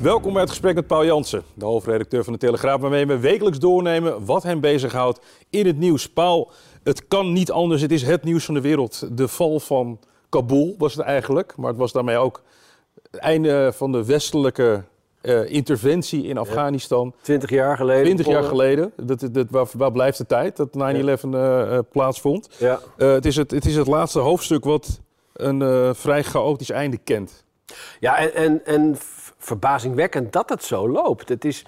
Welkom bij het gesprek met Paul Jansen, de hoofdredacteur van de Telegraaf, waarmee we wekelijks doornemen wat hem bezighoudt in het nieuws. Paul, het kan niet anders, het is het nieuws van de wereld. De val van Kabul was het eigenlijk, maar het was daarmee ook het einde van de westelijke uh, interventie in Afghanistan. Twintig jaar geleden. Twintig jaar geleden. Dat, dat, waar, waar, blijft de tijd dat 9-11 ja. uh, plaatsvond? Ja. Uh, het, is het, het is het laatste hoofdstuk wat een vrij chaotisch einde kent. Ja, en, en, en verbazingwekkend dat het zo loopt. Het is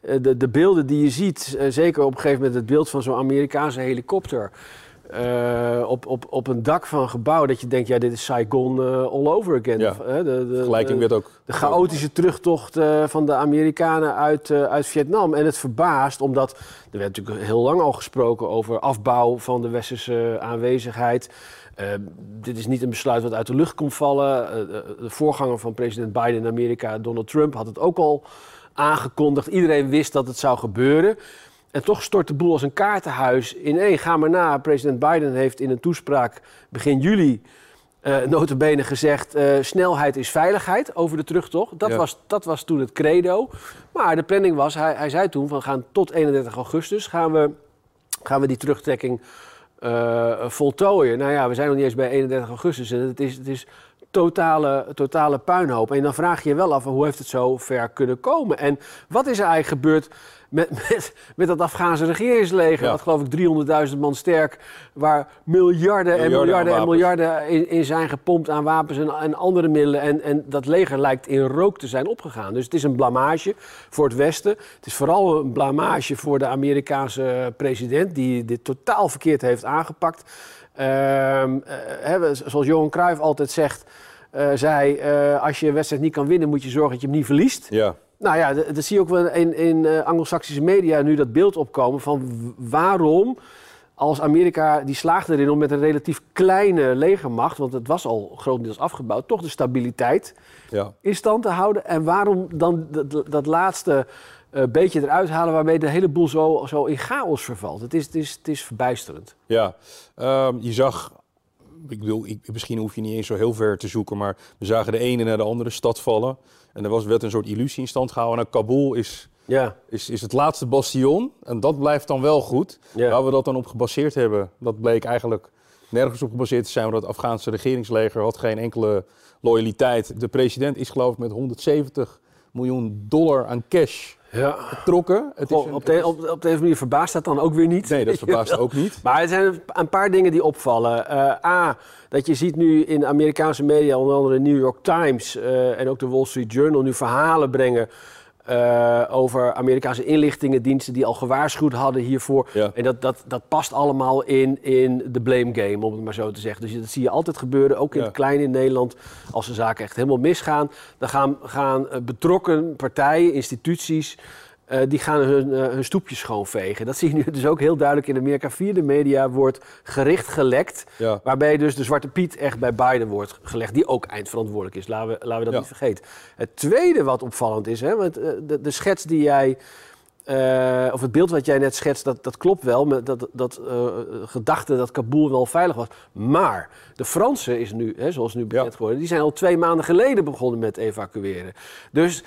de, de beelden die je ziet, zeker op een gegeven moment het beeld van zo'n Amerikaanse helikopter. Uh, op, op, op een dak van een gebouw dat je denkt, ja, dit is Saigon uh, all over again. Ja, de, de, vergelijking werd ook... De chaotische terugtocht uh, van de Amerikanen uit, uit Vietnam. En het verbaast, omdat er werd natuurlijk heel lang al gesproken over afbouw van de westerse aanwezigheid. dit is niet een besluit wat uit de lucht komt vallen. de voorganger van president Biden in Amerika, Donald Trump, had het ook al aangekondigd. Iedereen wist dat het zou gebeuren. En toch stort de boel als een kaartenhuis ineen. Ga maar na. President Biden heeft in een toespraak begin juli uh, notabene gezegd... Uh, snelheid is veiligheid over de terugtocht. Dat, ja. was, dat was toen het credo. Maar de planning was, hij, hij zei toen... van gaan tot 31 augustus gaan we, gaan we die terugtrekking uh, voltooien. Nou ja, we zijn nog niet eens bij 31 augustus. En het is, het is totale, totale puinhoop. En dan vraag je je wel af, hoe heeft het zo ver kunnen komen? En wat is er eigenlijk gebeurd met, met, met dat Afghaanse regeringsleger? Ja. Dat geloof ik 300.000 man sterk, waar miljarden, en miljarden en miljarden in, in zijn gepompt aan wapens en, en andere middelen. En, en dat leger lijkt in rook te zijn opgegaan. Dus het is een blamage voor het Westen. Het is vooral een blamage voor de Amerikaanse president, die dit totaal verkeerd heeft aangepakt. Uh, zoals Johan Cruijff altijd zegt, uh, zei, uh, als je een wedstrijd niet kan winnen, moet je zorgen dat je hem niet verliest. Ja. Nou ja, dat, zie je ook wel in, in uh, Anglo-Saxische media nu dat beeld opkomen van waarom als Amerika, die slaagde erin om met een relatief kleine legermacht, want het was al grotendeels afgebouwd, toch de stabiliteit ja. in stand te houden. En waarom dan dat, dat laatste uh, beetje eruit halen waarmee de hele boel zo, zo in chaos vervalt. Het is, het is, het is verbijsterend. Ja, um, je zag, ik bedoel, ik, misschien hoef je niet eens zo heel ver te zoeken, maar we zagen de ene naar de andere stad vallen. En er was, werd een soort illusie in stand gehouden. Nou, Kabul is, ja. is, is het laatste bastion en dat blijft dan wel goed. Ja. Waar we dat dan op gebaseerd hebben, dat bleek eigenlijk nergens op gebaseerd te zijn. Want het Afghaanse regeringsleger had geen enkele loyaliteit. De president is geloof ik met 170 miljoen dollar aan cash ja. getrokken. Het Goh, een, op, de, op, op deze manier verbaast dat dan ook weer niet. Nee, dat verbaast ook niet. Maar er zijn een paar dingen die opvallen. Uh, A, dat je ziet nu in de Amerikaanse media, onder andere de New York Times uh, en ook de Wall Street Journal, nu verhalen brengen. Uh, over Amerikaanse inlichtingendiensten die al gewaarschuwd hadden hiervoor. Ja. En dat, dat, dat past allemaal in, in de blame game, om het maar zo te zeggen. Dus dat zie je altijd gebeuren, ook in Ja. het kleine in Nederland. Als de zaken echt helemaal misgaan, dan gaan, gaan uh, betrokken partijen, instituties... Uh, die gaan hun, uh, hun stoepjes schoonvegen. Dat zie je nu dus ook heel duidelijk in Amerika. Via de media wordt gericht gelekt. Ja. Waarbij dus de Zwarte Piet echt bij Biden wordt gelegd. Die ook eindverantwoordelijk is. Laten we, laten we dat Ja. niet vergeten. Het tweede wat opvallend is. Hè, want, uh, de, de schets die jij... eh, of het beeld wat jij net schetst, dat, dat klopt wel. Met dat, dat eh, gedachte dat Kabul wel veilig was. Maar de Fransen is nu, hè, zoals nu bekend Ja. geworden... die zijn al twee maanden geleden begonnen met evacueren. Dus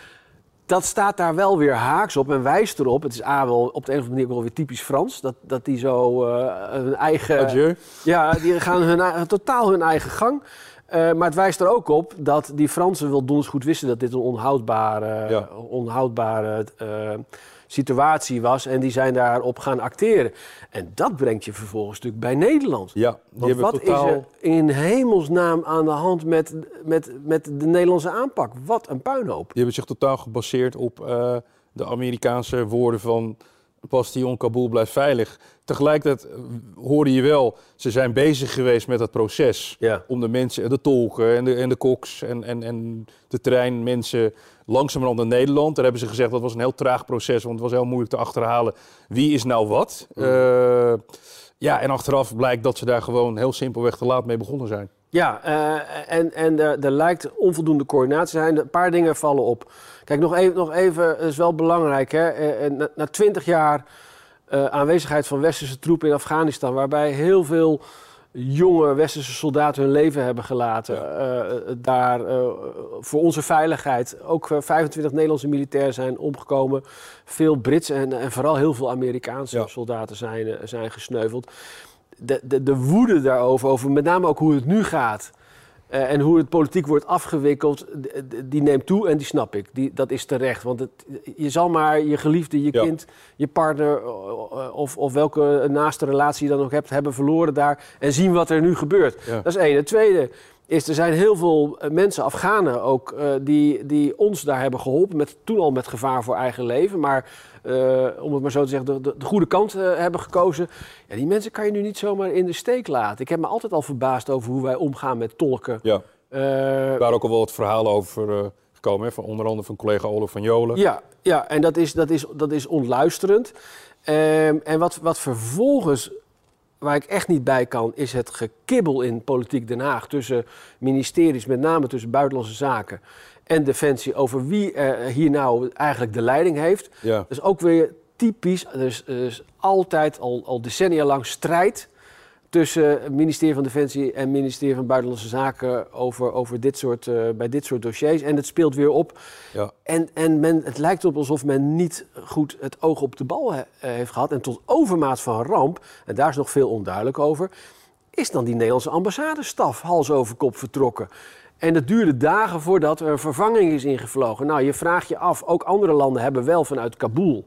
dat staat daar wel weer haaks op en wijst erop. Het is A, wel op de een of andere manier wel weer typisch Frans. Dat, dat die zo eh, hun eigen... Adieu. Ja, die gaan hun, totaal hun eigen gang. Eh, maar het wijst er ook op dat die Fransen wel donders goed wisten... dat dit een onhoudbare, Ja. onhoudbare eh, situatie was. En die zijn daarop gaan acteren. En dat brengt je vervolgens natuurlijk bij Nederland. Ja, Want wat totaal... is er in hemelsnaam aan de hand met, met, met de Nederlandse aanpak? Wat een puinhoop. Die hebben zich totaal gebaseerd op eh, de Amerikaanse woorden van Bastion Kabul blijft veilig. Tegelijkertijd eh, hoorde je wel, ze zijn bezig geweest met dat proces. Ja. Om de mensen, de tolken en de, en de koks en, en, en de treinmensen langzamerhand naar Nederland. Daar hebben ze gezegd dat was een heel traag proces, want het was heel moeilijk te achterhalen wie is nou wat. Uh, ja, en achteraf blijkt dat ze daar gewoon heel simpelweg te laat mee begonnen zijn. Ja, uh, en, en er, er, lijkt onvoldoende coördinatie te zijn. Een paar dingen vallen op. Kijk, nog even, nog even is wel belangrijk. Hè? Uh, na twintig jaar uh, aanwezigheid van westerse troepen in Afghanistan, waarbij heel veel jonge westerse soldaten hun leven hebben gelaten. Ja. Uh, daar uh, voor onze veiligheid. Ook 25 Nederlandse militairen zijn omgekomen. Veel Britse en, en vooral heel veel Amerikaanse ja. soldaten zijn, zijn gesneuveld. De, de, de woede daarover, over met name ook hoe het nu gaat. Uh, en hoe het politiek wordt afgewikkeld, die neemt toe en die snap ik. Die, dat is terecht. Want het, je zal maar je geliefde, je ja. kind, je partner of, of welke naaste relatie je dan ook hebt, hebben verloren daar. En zien wat er nu gebeurt. Ja. Dat is één. Het tweede is, er zijn heel veel mensen, Afghanen ook, uh, die, die ons daar hebben geholpen. Met, toen al met gevaar voor eigen leven. Maar uh, om het maar zo te zeggen, de, de, de goede kant uh, hebben gekozen. Ja, die mensen kan je nu niet zomaar in de steek laten. Ik heb me altijd al verbaasd over hoe wij omgaan met tolken. Ja. Waren ook al wel wat verhalen over gekomen, hè? Van onder andere van collega Olaf van Jolen. Ja, ja en dat is, dat is, dat is ontluisterend. Um, en wat, wat vervolgens waar ik echt niet bij kan, is het gekibbel in politiek Den Haag tussen ministeries, met name tussen buitenlandse zaken en defensie, over wie er hier nou eigenlijk de leiding heeft. Ja. Dat is ook weer typisch. Er is, er is altijd al, al decennia lang strijd tussen het ministerie van Defensie en het ministerie van Buitenlandse Zaken over, over dit soort, uh, bij dit soort dossiers. En het speelt weer op. Ja. En, en men, het lijkt op alsof men niet goed het oog op de bal he, heeft gehad. En tot overmaat van ramp, en daar is nog veel onduidelijk over, is dan die Nederlandse ambassadestaf hals over kop vertrokken. En het duurde dagen voordat er een vervanging is ingevlogen. Nou, je vraagt je af, ook andere landen hebben wel vanuit Kabul,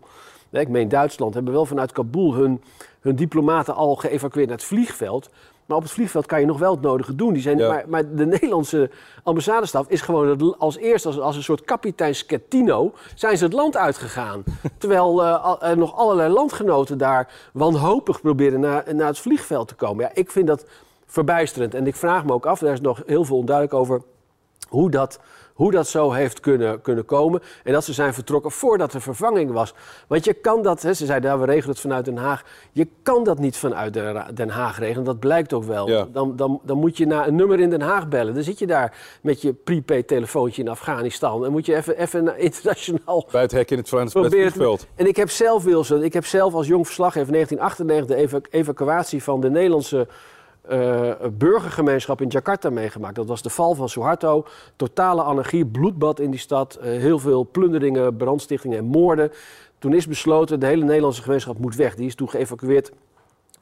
ik meen Duitsland, hebben wel vanuit Kabul hun, hun diplomaten al geëvacueerd naar het vliegveld. Maar op het vliegveld kan je nog wel het nodige doen. Die zijn, Ja. maar, maar de Nederlandse ambassadestaf is gewoon als eerste, als, als een soort kapitein Schettino, zijn ze het land uitgegaan. Terwijl eh, al- er nog allerlei landgenoten daar wanhopig proberen naar, naar het vliegveld te komen. Ja, ik vind dat verbijsterend. En ik vraag me ook af, daar is nog heel veel onduidelijk over hoe dat, hoe dat zo heeft kunnen, kunnen komen. En dat ze zijn vertrokken voordat er vervanging was. Want je kan dat, hè, ze zeiden, nou, we regelen het vanuit Den Haag. Je kan dat niet vanuit Den Haag regelen, dat blijkt ook wel. Ja. Dan, dan, dan moet je naar een nummer in Den Haag bellen. Dan zit je daar met je prepaid telefoontje in Afghanistan. En moet je even, even naar internationaal Bij het hek in het, vliegveld. en ik heb zelf, Wilson, ik heb zelf als jong verslaggever 1998 de eva- evacuatie van de Nederlandse eh, burgergemeenschap in Jakarta meegemaakt. Dat was de val van Suharto. Totale anarchie, bloedbad in die stad. eh, heel veel plunderingen, brandstichtingen en moorden. Toen is besloten, de hele Nederlandse gemeenschap moet weg. Die is toen geëvacueerd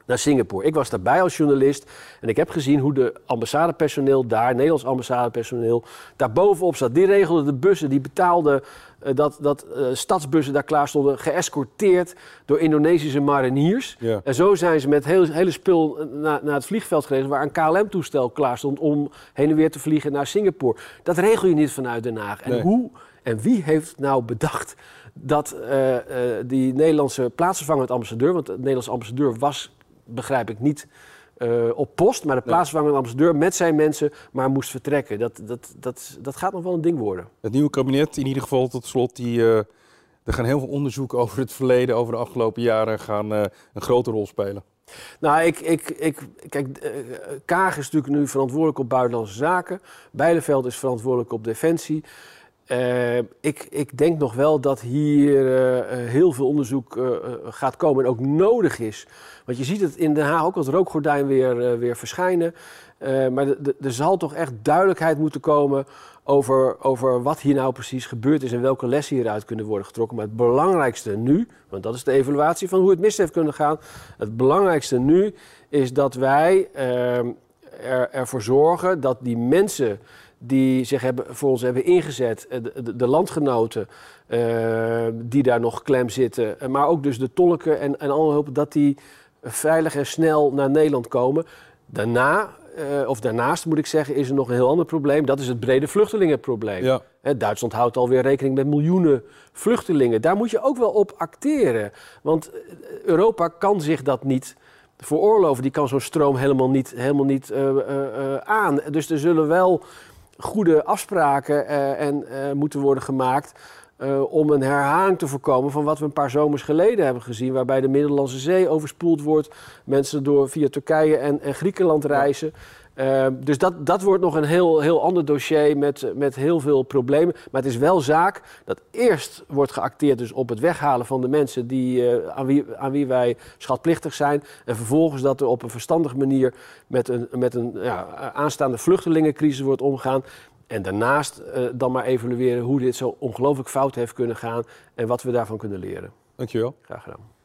naar Singapore. Ik was daarbij als journalist en ik heb gezien hoe de ambassadepersoneel daar, Nederlands ambassadepersoneel, daar bovenop zat. Die regelde de bussen, die betaalde eh, dat, dat eh, stadsbussen daar klaar stonden, geëscorteerd door Indonesische mariniers. Ja. En zo zijn ze met heel, hele spul naar, naar het vliegveld gereden, waar een KLM-toestel klaar stond om heen en weer te vliegen naar Singapore. Dat regel je niet vanuit Den Haag. En Nee. hoe en wie heeft nou bedacht dat eh, die Nederlandse plaatsvervangend ambassadeur, want de Nederlandse ambassadeur was, begrijp ik, niet eh, op post, maar de plaatsvervangend ambassadeur met zijn mensen maar moest vertrekken. Dat, dat, dat, dat gaat nog wel een ding worden. Het nieuwe kabinet, in ieder geval tot slot, die, eh, er gaan heel veel onderzoeken over het verleden, over de afgelopen jaren, gaan eh, een grote rol spelen. Nou, ik, ik, ik, kijk, Kaag is natuurlijk nu verantwoordelijk op buitenlandse zaken. Bijleveld is verantwoordelijk op defensie. Eh, ik, ik denk nog wel dat hier eh, eh, heel veel onderzoek gaat komen en ook nodig is. Want je ziet het in Den Haag ook als rookgordijn weer, weer verschijnen. Maar er zal toch echt duidelijkheid moeten komen over, over wat hier nou precies gebeurd is en welke lessen hieruit kunnen worden getrokken. Maar het belangrijkste nu, want dat is de evaluatie van hoe het mis heeft kunnen gaan. Het belangrijkste nu is dat wij ehm, er, ervoor zorgen dat die mensen die zich hebben, voor ons hebben ingezet, eh, de, de, de landgenoten eh, die daar nog klem zitten, eh, maar ook dus de tolken en, en alle hulp, dat die veilig en snel naar Nederland komen. Daarna of daarnaast moet ik zeggen, is er nog een heel ander probleem. Dat is het brede vluchtelingenprobleem. Ja. Duitsland houdt alweer rekening met miljoenen vluchtelingen. Daar moet je ook wel op acteren. Want Europa kan zich dat niet veroorloven. Die kan zo'n stroom helemaal niet, helemaal niet aan. Dus er zullen wel goede afspraken eh, en, eh, moeten worden gemaakt. eh, om een herhaling te voorkomen van wat we een paar zomers geleden hebben gezien. Waarbij de Middellandse Zee overspoeld wordt. Mensen door via Turkije en, en Griekenland reizen. Eh, dus dat, dat wordt nog een heel, heel ander dossier met, met heel veel problemen. Maar het is wel zaak dat eerst wordt geacteerd dus op het weghalen van de mensen die, eh, aan, wie, aan wie wij schatplichtig zijn. En vervolgens dat er op een verstandige manier met een, met een ja, aanstaande vluchtelingencrisis wordt omgegaan. En daarnaast eh, dan maar evalueren hoe dit zo ongelooflijk fout heeft kunnen gaan en wat we daarvan kunnen leren. Dankjewel. Graag gedaan.